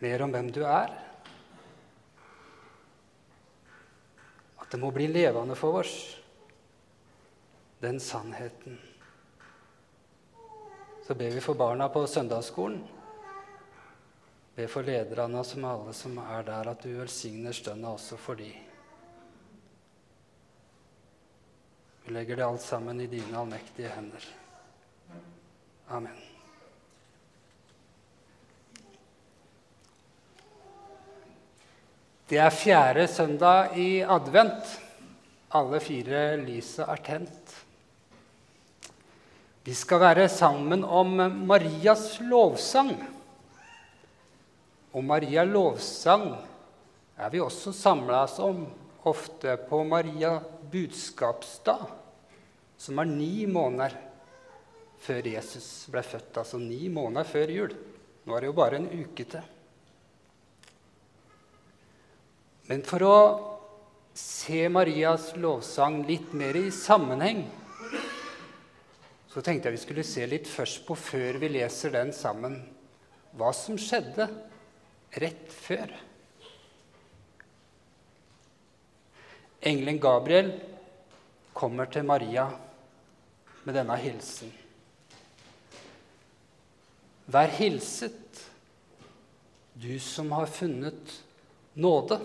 mer om hvem du er. At det må bli levende for oss, den sannheten. Så ber vi for barna på søndagsskolen. Be for lederne som alle som er der, at du velsigner stønna også for de. Vi legger det alt sammen i dine allmektige hender. Amen. Det er fjerde søndag i advent. Alle fire lyset er tent. Vi skal være sammen om Marias lovsang. Og Maria lovsang er vi også samla om ofte på Maria budskapsdag, som er ni måneder før Jesus ble født. Altså ni måneder før jul. Nå er det jo bare en uke til. Men for å se Marias lovsang litt mer i sammenheng, så tenkte jeg vi skulle se litt først på, før vi leser den sammen, hva som skjedde rett før. Engelen Gabriel kommer til Maria med denne hilsen. Vær hilset, du som har funnet nåde.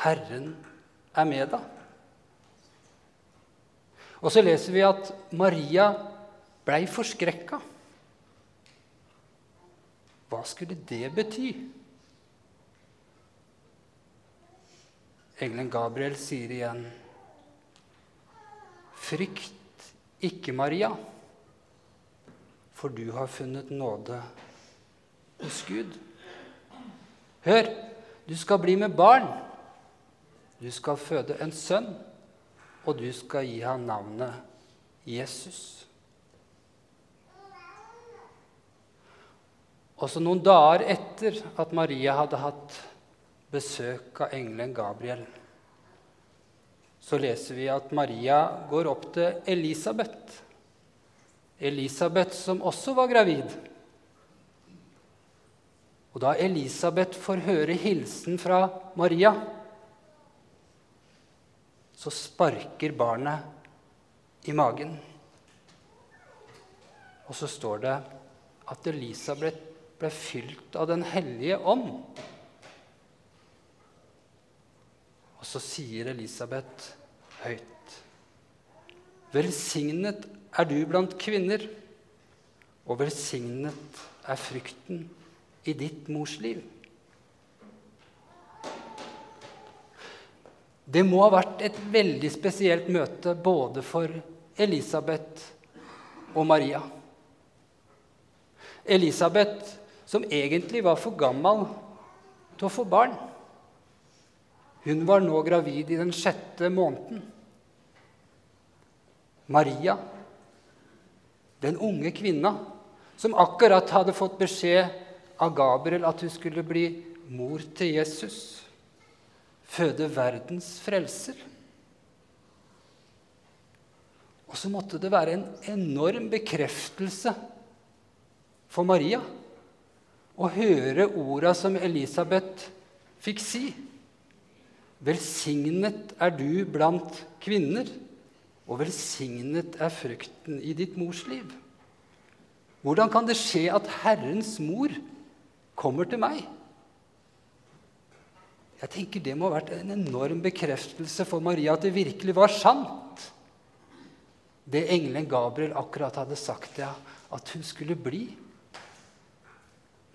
Herren er med deg. Og så leser vi at Maria blei forskrekka. Hva skulle det bety? Engelen Gabriel sier igjen, 'Frykt ikke, Maria, for du har funnet nåde hos Gud.' Hør, du skal bli med barn. Du skal føde en sønn, og du skal gi ham navnet Jesus. Også noen dager etter at Maria hadde hatt besøk av engelen Gabriel, så leser vi at Maria går opp til Elisabeth. Elisabeth som også var gravid. Og da Elisabeth får høre hilsen fra Maria, så sparker barnet i magen. Og så står det at Elisabeth ble fylt av Den hellige ånd. Og så sier Elisabeth høyt Velsignet er du blant kvinner, og velsignet er frykten i ditt mors liv. Det må ha vært et veldig spesielt møte både for Elisabeth og Maria. Elisabeth som egentlig var for gammel til å få barn. Hun var nå gravid i den sjette måneden. Maria, den unge kvinna som akkurat hadde fått beskjed av Gabriel at hun skulle bli mor til Jesus, føde verdens frelser. Og så måtte det være en enorm bekreftelse for Maria å høre orda som Elisabeth fikk si. Velsignet er du blant kvinner, og velsignet er frukten i ditt mors liv. Hvordan kan det skje at Herrens mor kommer til meg? Jeg tenker Det må ha vært en enorm bekreftelse for Maria at det virkelig var sant, det engelen Gabriel akkurat hadde sagt, ja, at hun skulle bli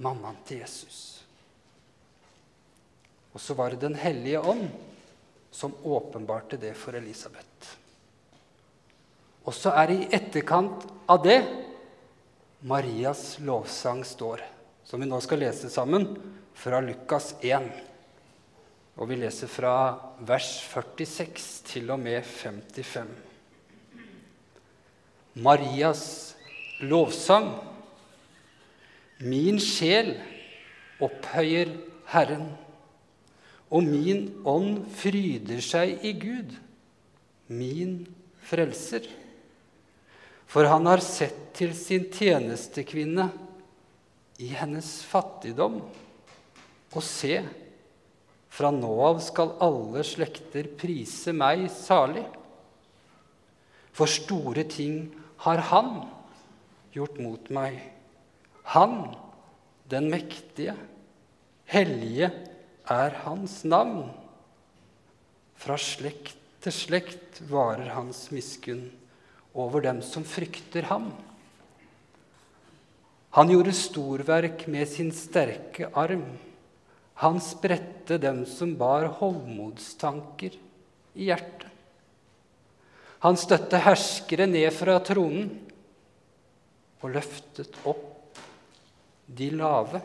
mammaen til Jesus. Og så var det Den hellige ånd som åpenbarte det for Elisabeth. Og så er det i etterkant av det Marias lovsang står, som vi nå skal lese sammen fra Lukas 1. Og vi leser fra vers 46 til og med 55. Marias lovsang Min sjel opphøyer Herren, og min ånd fryder seg i Gud, min frelser. For han har sett til sin tjenestekvinne. i hennes fattigdom. Og se, fra nå av skal alle slekter prise meg salig. For store ting har Han gjort mot meg. Han, den mektige, hellige er Hans navn. Fra slekt til slekt varer Hans miskunn over dem som frykter ham. Han gjorde storverk med sin sterke arm. Han spredte dem som bar hovmodstanker i hjertet. Han støtte herskere ned fra tronen og løftet opp de lave.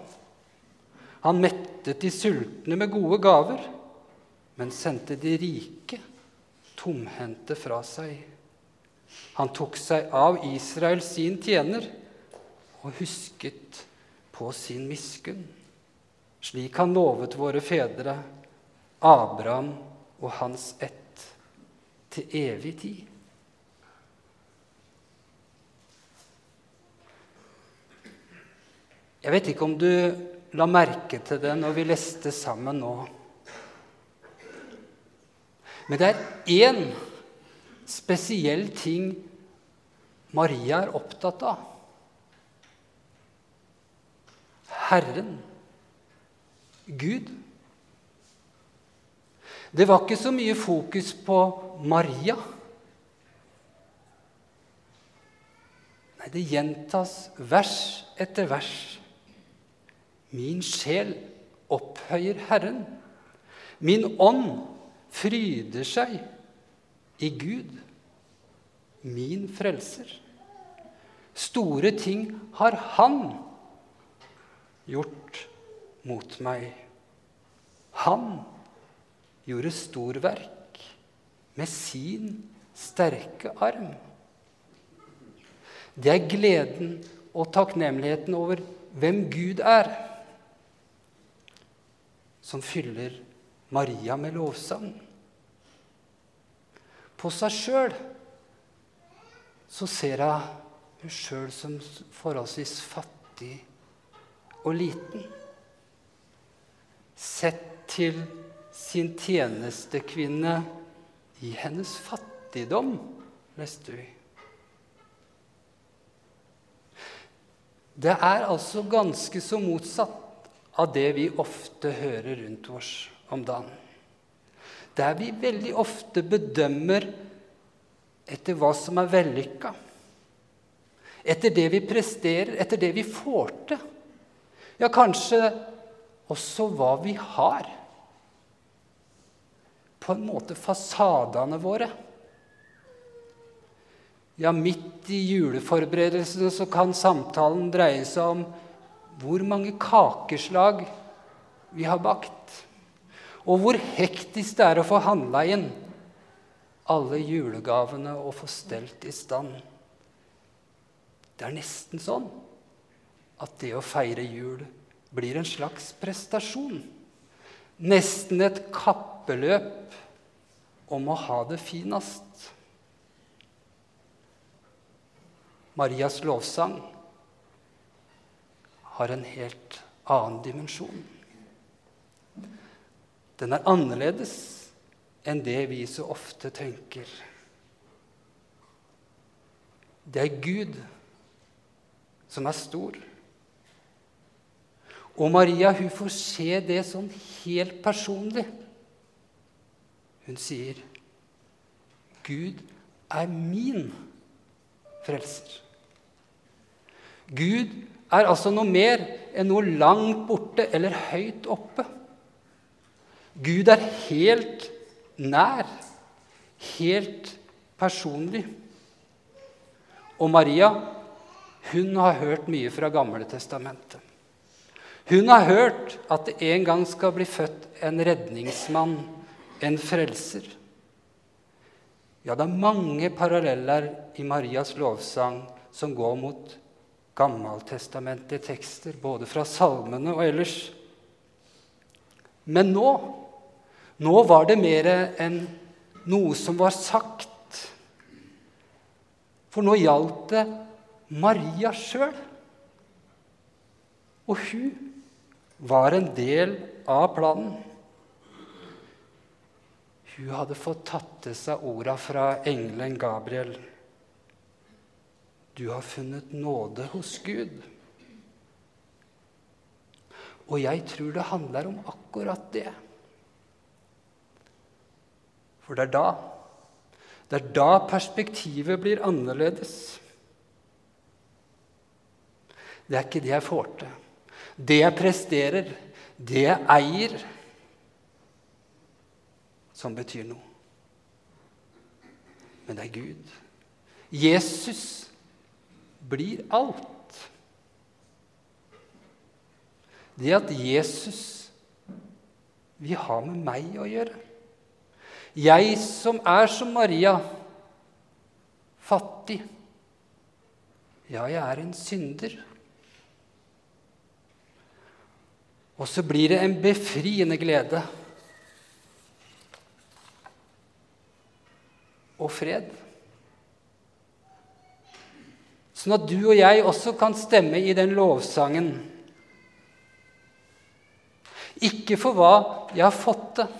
Han mettet de sultne med gode gaver, men sendte de rike tomhendte fra seg. Han tok seg av Israel sin tjener og husket på sin miskunn slik han lovet våre fedre, Abraham og hans ett, til evig tid. Jeg vet ikke om du la merke til det når vi leste sammen nå. Men det er én spesiell ting Maria er opptatt av. Herren. Gud. Det var ikke så mye fokus på Maria. Nei, det gjentas vers etter vers. Min sjel opphøyer Herren. Min ånd fryder seg i Gud, min frelser. Store ting har Han gjort mot meg. Han gjorde storverk med sin sterke arm. Det er gleden og takknemligheten over hvem Gud er, som fyller Maria med lovsang. På seg sjøl så ser hun hun sjøl som forholdsvis fattig og liten sett til sin tjenestekvinne i hennes fattigdom, leste vi. Det er altså ganske så motsatt av det vi ofte hører rundt oss om dagen. Der vi veldig ofte bedømmer etter hva som er vellykka. Etter det vi presterer, etter det vi får til. Ja, kanskje også hva vi har. På en måte fasadene våre. Ja, midt i juleforberedelsene så kan samtalen dreie seg om hvor mange kakeslag vi har bakt, og hvor hektisk det er å få handla inn alle julegavene og få stelt i stand. Det er nesten sånn at det å feire jul blir en slags prestasjon. Nesten et kappeløp om å ha det finest. Marias lovsang har en helt annen dimensjon. Den er annerledes enn det vi så ofte tenker. Det er Gud som er stor. Og Maria hun får se det sånn helt personlig. Hun sier, 'Gud er min frelser'. Gud er altså noe mer enn noe langt borte eller høyt oppe. Gud er helt nær, helt personlig. Og Maria hun har hørt mye fra Gamle testamentet. Hun har hørt at det en gang skal bli født en redningsmann, en frelser. Ja, det er mange paralleller i Marias lovsang som går mot gammeltestamentlige tekster, både fra salmene og ellers. Men nå nå var det mer enn noe som var sagt. For nå gjaldt det Maria sjøl. Og hun var en del av planen. Hun hadde fått tatt til seg orda fra engelen Gabriel. Du har funnet nåde hos Gud. Og jeg tror det handler om akkurat det. For det er da det er da perspektivet blir annerledes. Det er ikke det jeg får til, det jeg presterer, det jeg eier, som betyr noe. Men det er Gud. Jesus blir alt. Det at Jesus vil ha med meg å gjøre. Jeg som er som Maria, fattig. Ja, jeg er en synder. Og så blir det en befriende glede og fred. Sånn at du og jeg også kan stemme i den lovsangen. Ikke for hva jeg har fått til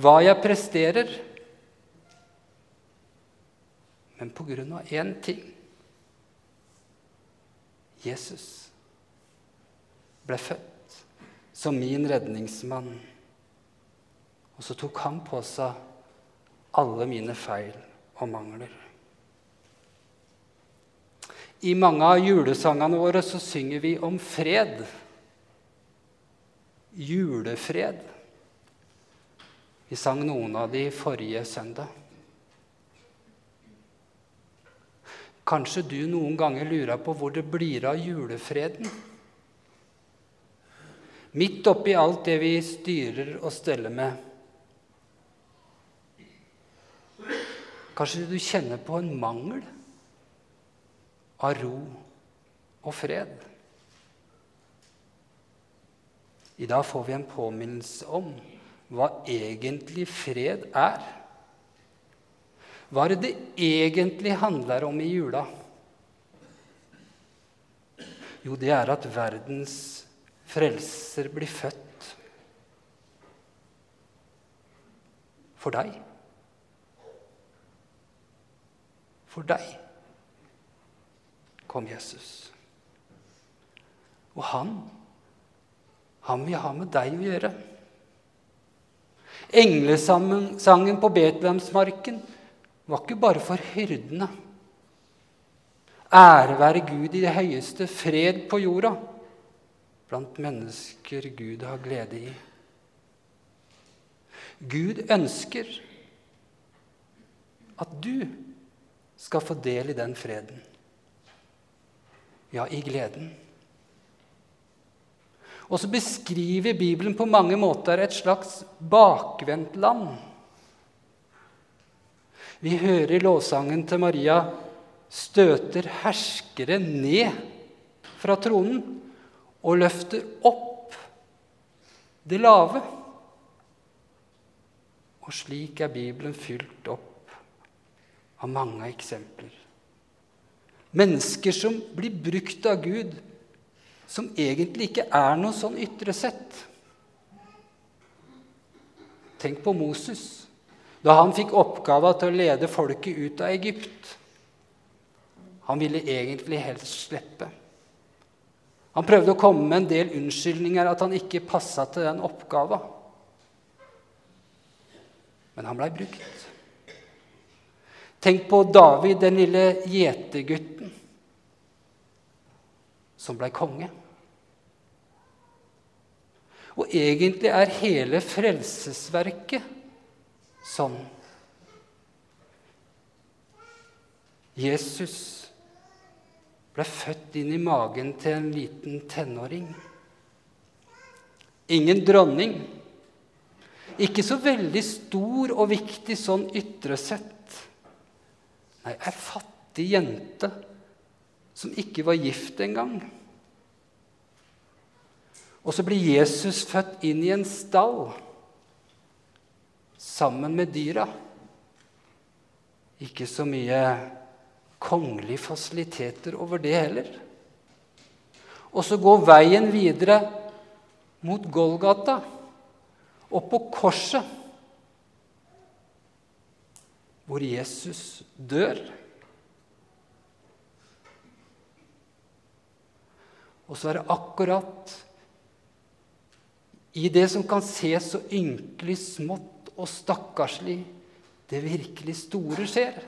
hva jeg presterer, men på grunn av én ting Jesus ble født som min redningsmann. Og så tok han på seg alle mine feil og mangler. I mange av julesangene våre så synger vi om fred. Julefred. Vi sang noen av de forrige søndag. Kanskje du noen ganger lurer på hvor det blir av julefreden? Midt oppi alt det vi styrer og steller med. Kanskje du kjenner på en mangel av ro og fred. I dag får vi en påminnelse om hva egentlig fred er. Hva er det det egentlig handler om i jula? Jo, det er at verdens frelser blir født for deg. For deg kom Jesus. Og han, han vil ha med deg å gjøre. Englesangen på Betlehemsmarken var ikke bare for hyrdene. Ære være Gud i det høyeste, fred på jorda blant mennesker Gud har glede i. Gud ønsker at du skal få del i den freden. Ja, i gleden. Og så beskriver Bibelen på mange måter et slags bakvendt land. Vi hører i lovsangen til Maria støter herskere ned fra tronen og løfter opp det lave. Og slik er Bibelen fylt opp av mange eksempler. Mennesker som blir brukt av Gud som egentlig ikke er noe sånn ytre sett. Tenk på Moses da han fikk oppgava til å lede folket ut av Egypt. Han ville egentlig helst slippe. Han prøvde å komme med en del unnskyldninger at han ikke passa til den oppgava. Men han blei brukt. Tenk på David, den lille gjetergutten som blei konge. Og egentlig er hele frelsesverket sånn. Jesus ble født inn i magen til en liten tenåring. Ingen dronning. Ikke så veldig stor og viktig sånn ytre sett. Nei, ei fattig jente som ikke var gift engang. Og så blir Jesus født inn i en stall sammen med dyra. Ikke så mye kongelige fasiliteter over det heller. Og så går veien videre mot Golgata, og på korset, hvor Jesus dør. Og så er det akkurat i det som kan se så ynkelig smått og stakkarslig, det virkelig store skjer.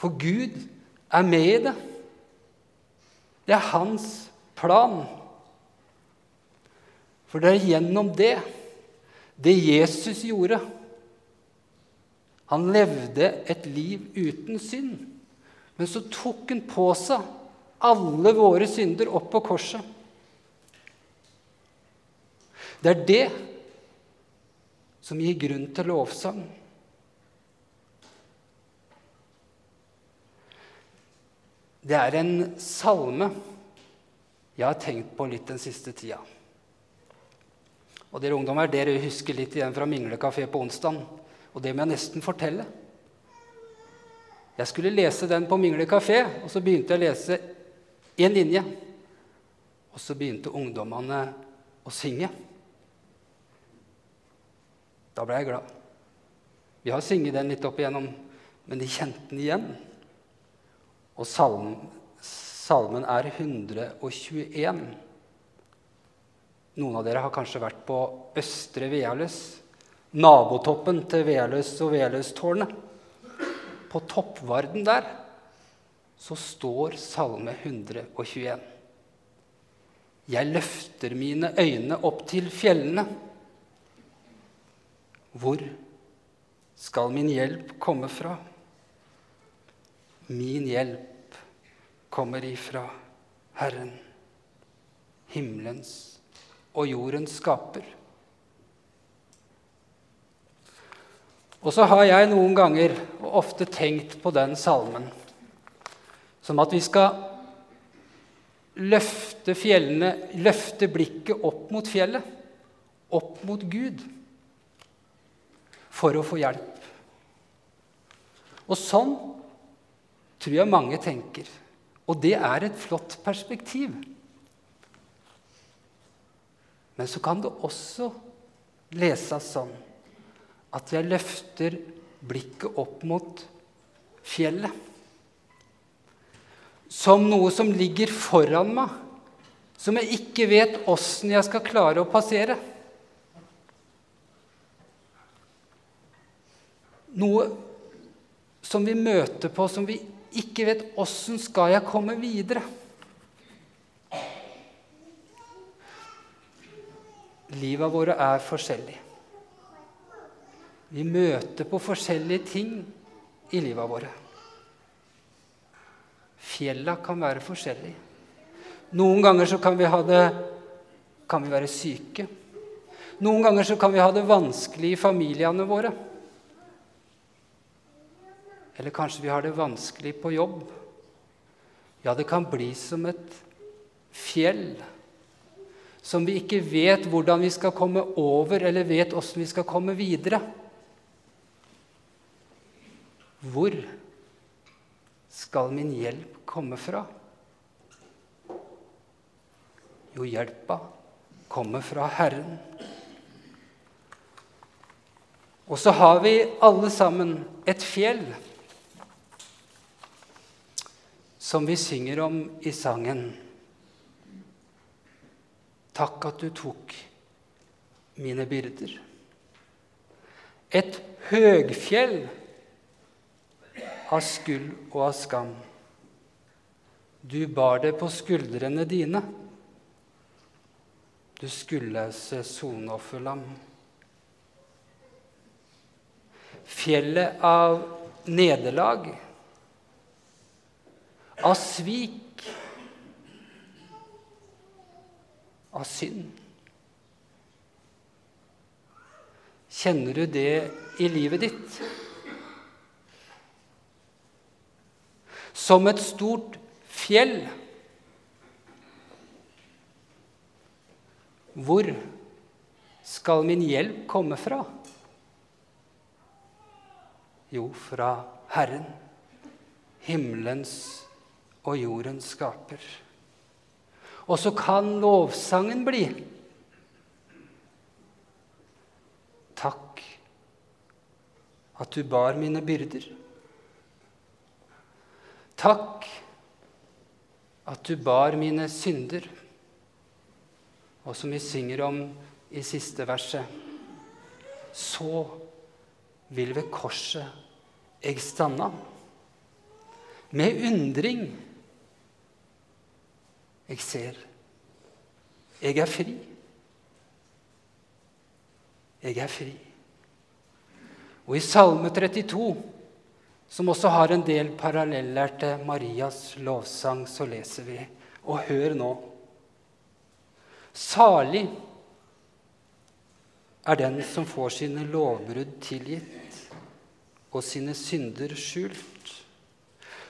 For Gud er med i det. Det er hans plan. For det er gjennom det, det Jesus gjorde Han levde et liv uten synd. Men så tok han på seg alle våre synder opp på korset. Det er det som gir grunn til lovsang. Det er en salme jeg har tenkt på litt den siste tida. Og dere ungdommer, dere husker litt igjen fra Mingle kafé på onsdag. Og det må jeg nesten fortelle. Jeg skulle lese den på Mingle kafé, og så begynte jeg å lese én linje. Og så begynte ungdommene å synge. Da ble jeg glad. Vi har sunget den litt opp igjennom, men de kjente den igjen. Og salmen, salmen er 121. Noen av dere har kanskje vært på Østre Vealøs, nabotoppen til Vealøs og Vealøstårnet. På toppvarden der så står Salme 121. Jeg løfter mine øyne opp til fjellene. Hvor skal min hjelp komme fra? Min hjelp kommer ifra Herren, himmelens og jordens skaper. Og så har jeg noen ganger og ofte tenkt på den salmen som at vi skal løfte fjellene, løfte blikket opp mot fjellet, opp mot Gud, for å få hjelp. Og sånn tror jeg mange tenker. Og det er et flott perspektiv. Men så kan det også leses sånn at jeg løfter blikket opp mot fjellet. Som noe som ligger foran meg, som jeg ikke vet åssen jeg skal klare å passere. Noe som vi møter på, som vi ikke vet åssen skal jeg komme videre. Livet våre er forskjellige. Vi møter på forskjellige ting i livet våre. Fjella kan være forskjellige. Noen ganger så kan vi, det, kan vi være syke. Noen ganger så kan vi ha det vanskelig i familiene våre. Eller kanskje vi har det vanskelig på jobb. Ja, det kan bli som et fjell som vi ikke vet hvordan vi skal komme over, eller vet åssen vi skal komme videre. Hvor skal min hjelp komme fra? Jo, hjelpa kommer fra Herren. Og så har vi alle sammen et fjell som vi synger om i sangen. Takk at du tok mine byrder. Et høgfjell av skyld og av skam. Du bar det på skuldrene dine, du skuldløse sonofferlam. Fjellet av nederlag, av svik, av synd. Kjenner du det i livet ditt? som et stort fjell. Hvor skal min hjelp komme fra? Jo, fra Herren, himmelens og jorden skaper. Og så kan lovsangen bli Takk at du bar mine byrder. Takk at du bar mine synder. Og som vi synger om i siste verset, så vil ved korset eg stanna med undring. Jeg ser. Jeg er fri. Jeg er fri. Og i Salme 32, som også har en del paralleller til Marias lovsang, så leser vi Og hør nå. Salig er den som får sine lovbrudd tilgitt og sine synder skjult.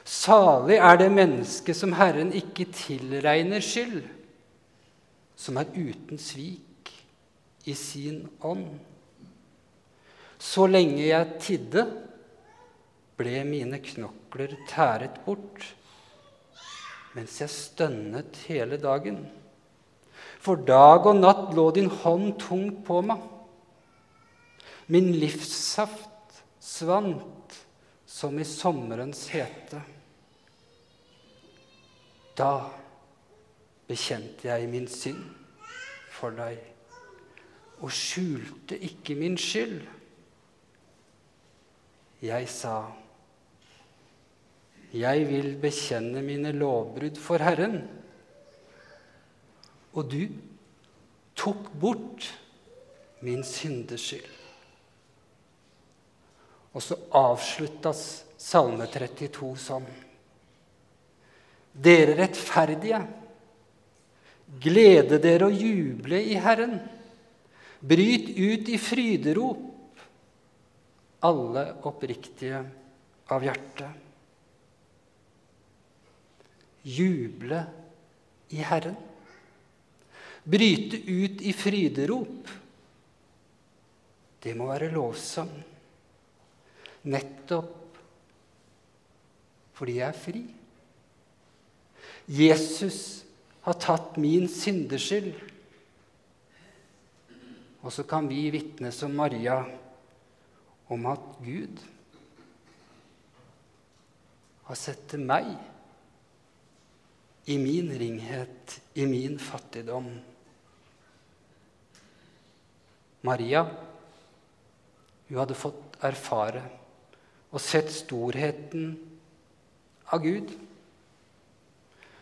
Salig er det menneske som Herren ikke tilregner skyld, som er uten svik i sin ånd. Så lenge jeg tidde, ble mine knokler tæret bort, mens jeg stønnet hele dagen. For dag og natt lå din hånd tungt på meg. Min livssaft svant som i sommerens hete. Da bekjente jeg min synd for deg og skjulte ikke min skyld. Jeg sa, 'Jeg vil bekjenne mine lovbrudd for Herren.' Og du tok bort min syndeskyld. Og så avsluttes Salme 32 sånn. Dere rettferdige, glede dere og juble i Herren. Bryt ut i fryderop alle oppriktige av hjerte. Juble i Herren. Bryte ut i fryderop. Det må være lovsang. Nettopp fordi jeg er fri. Jesus har tatt min syndeskyld. Og så kan vi vitne som Maria om at Gud har sett til meg i min ringhet, i min fattigdom. Maria hun hadde fått erfare og sett storheten av Gud.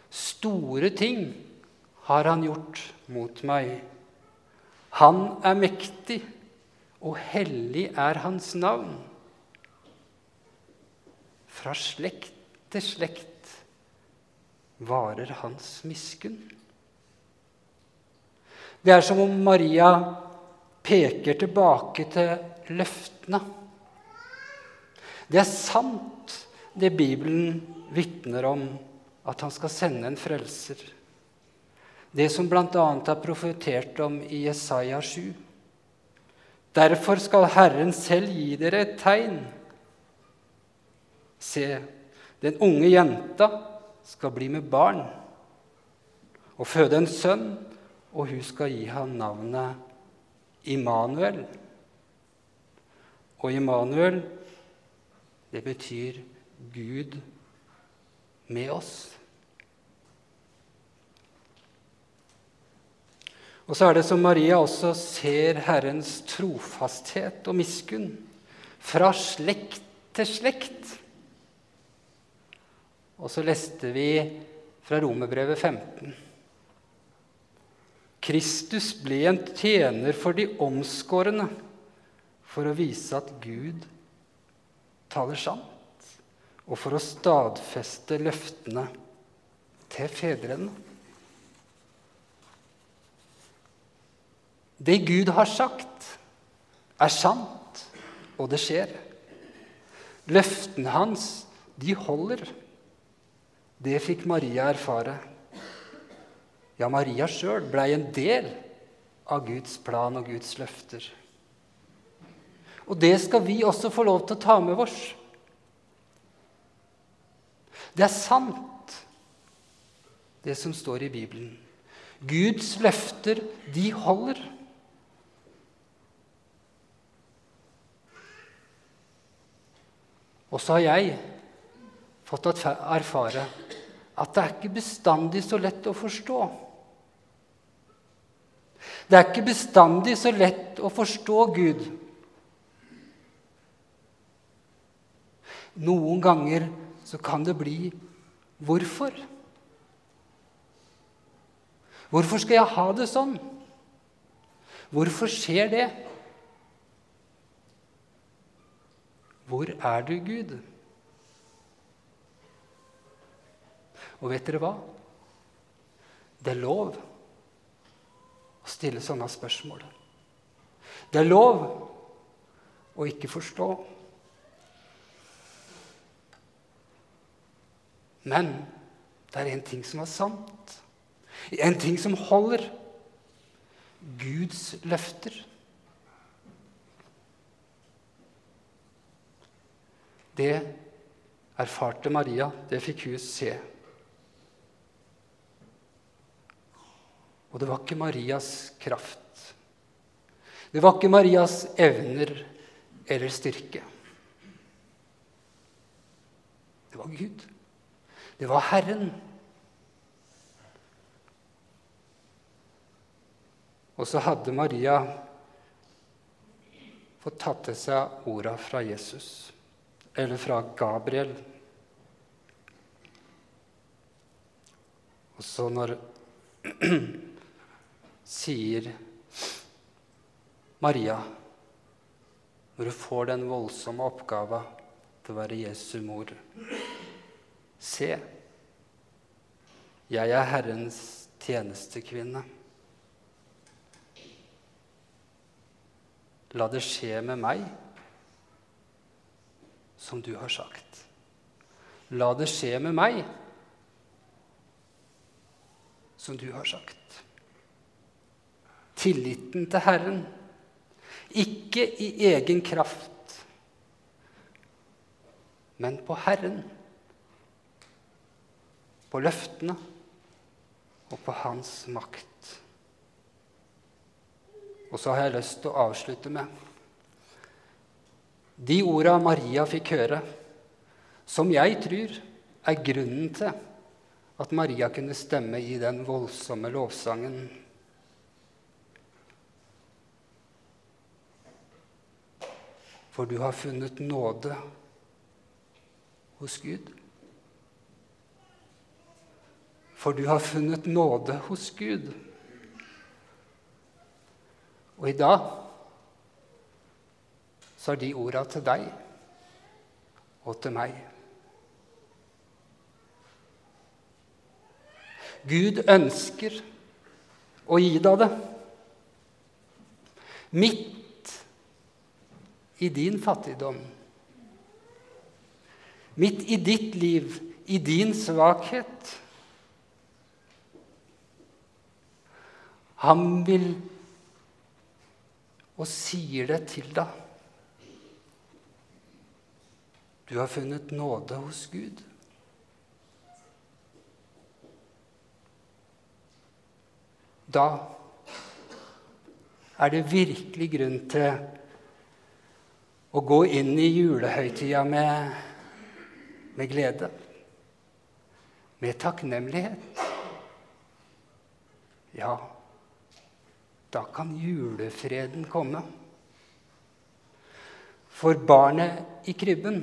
Store ting har han gjort mot meg. Han er mektig og hellig er hans navn. Fra slekt til slekt varer hans miskunn. Det er som om Maria peker tilbake til løftene. Det er sant, det Bibelen vitner om, at han skal sende en frelser. Det som bl.a. er profetert om i Jesaja 7. Derfor skal Herren selv gi dere et tegn. Se, den unge jenta skal bli med barn og føde en sønn, og hun skal gi ham navnet Immanuel. Og Immanuel, det betyr Gud med oss. Og så er det som Maria også ser Herrens trofasthet og miskunn fra slekt til slekt. Og så leste vi fra Romerbrevet 15. Kristus ble en tjener for de omskårne for å vise at Gud taler sant, og for å stadfeste løftene til fedrene. Det Gud har sagt, er sant, og det skjer. Løftene hans, de holder. Det fikk Maria erfare. Ja, Maria sjøl blei en del av Guds plan og Guds løfter. Og det skal vi også få lov til å ta med oss. Det er sant det som står i Bibelen. Guds løfter, de holder. Og så har jeg fått erfare at det er ikke bestandig så lett å forstå. Det er ikke bestandig så lett å forstå Gud. Noen ganger så kan det bli hvorfor? Hvorfor skal jeg ha det sånn? Hvorfor skjer det? Hvor er du, Gud? Og vet dere hva? Det er lov å stille sånne spørsmål. Det er lov å ikke forstå. Men det er en ting som er sant, en ting som holder. Guds løfter. Det erfarte Maria, det fikk hun se. Og det var ikke Marias kraft. Det var ikke Marias evner eller styrke. Det var Gud. Det var Herren. Og så hadde Maria fått tatt til seg orda fra Jesus, eller fra Gabriel. Og så når sier Maria, når du får den voldsomme oppgava til å være Jesu mor Se, jeg er Herrens tjenestekvinne. La det skje med meg som du har sagt. La det skje med meg som du har sagt. Tilliten til Herren, ikke i egen kraft, men på Herren på løftene og på hans makt. Og så har jeg lyst til å avslutte med de orda Maria fikk høre, som jeg tror er grunnen til at Maria kunne stemme i den voldsomme lovsangen. For du har funnet nåde hos Gud. For du har funnet nåde hos Gud. Og i dag så er de orda til deg og til meg. Gud ønsker å gi deg det. Midt i din fattigdom. Midt i ditt liv, i din svakhet. Han vil og sier det til deg. Du har funnet nåde hos Gud. Da er det virkelig grunn til å gå inn i julehøytida med, med glede, med takknemlighet. Ja, da kan julefreden komme. For barnet i krybben,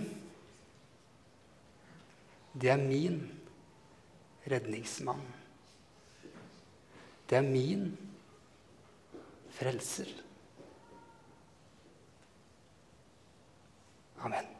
det er min redningsmann. Det er min frelser. Amen.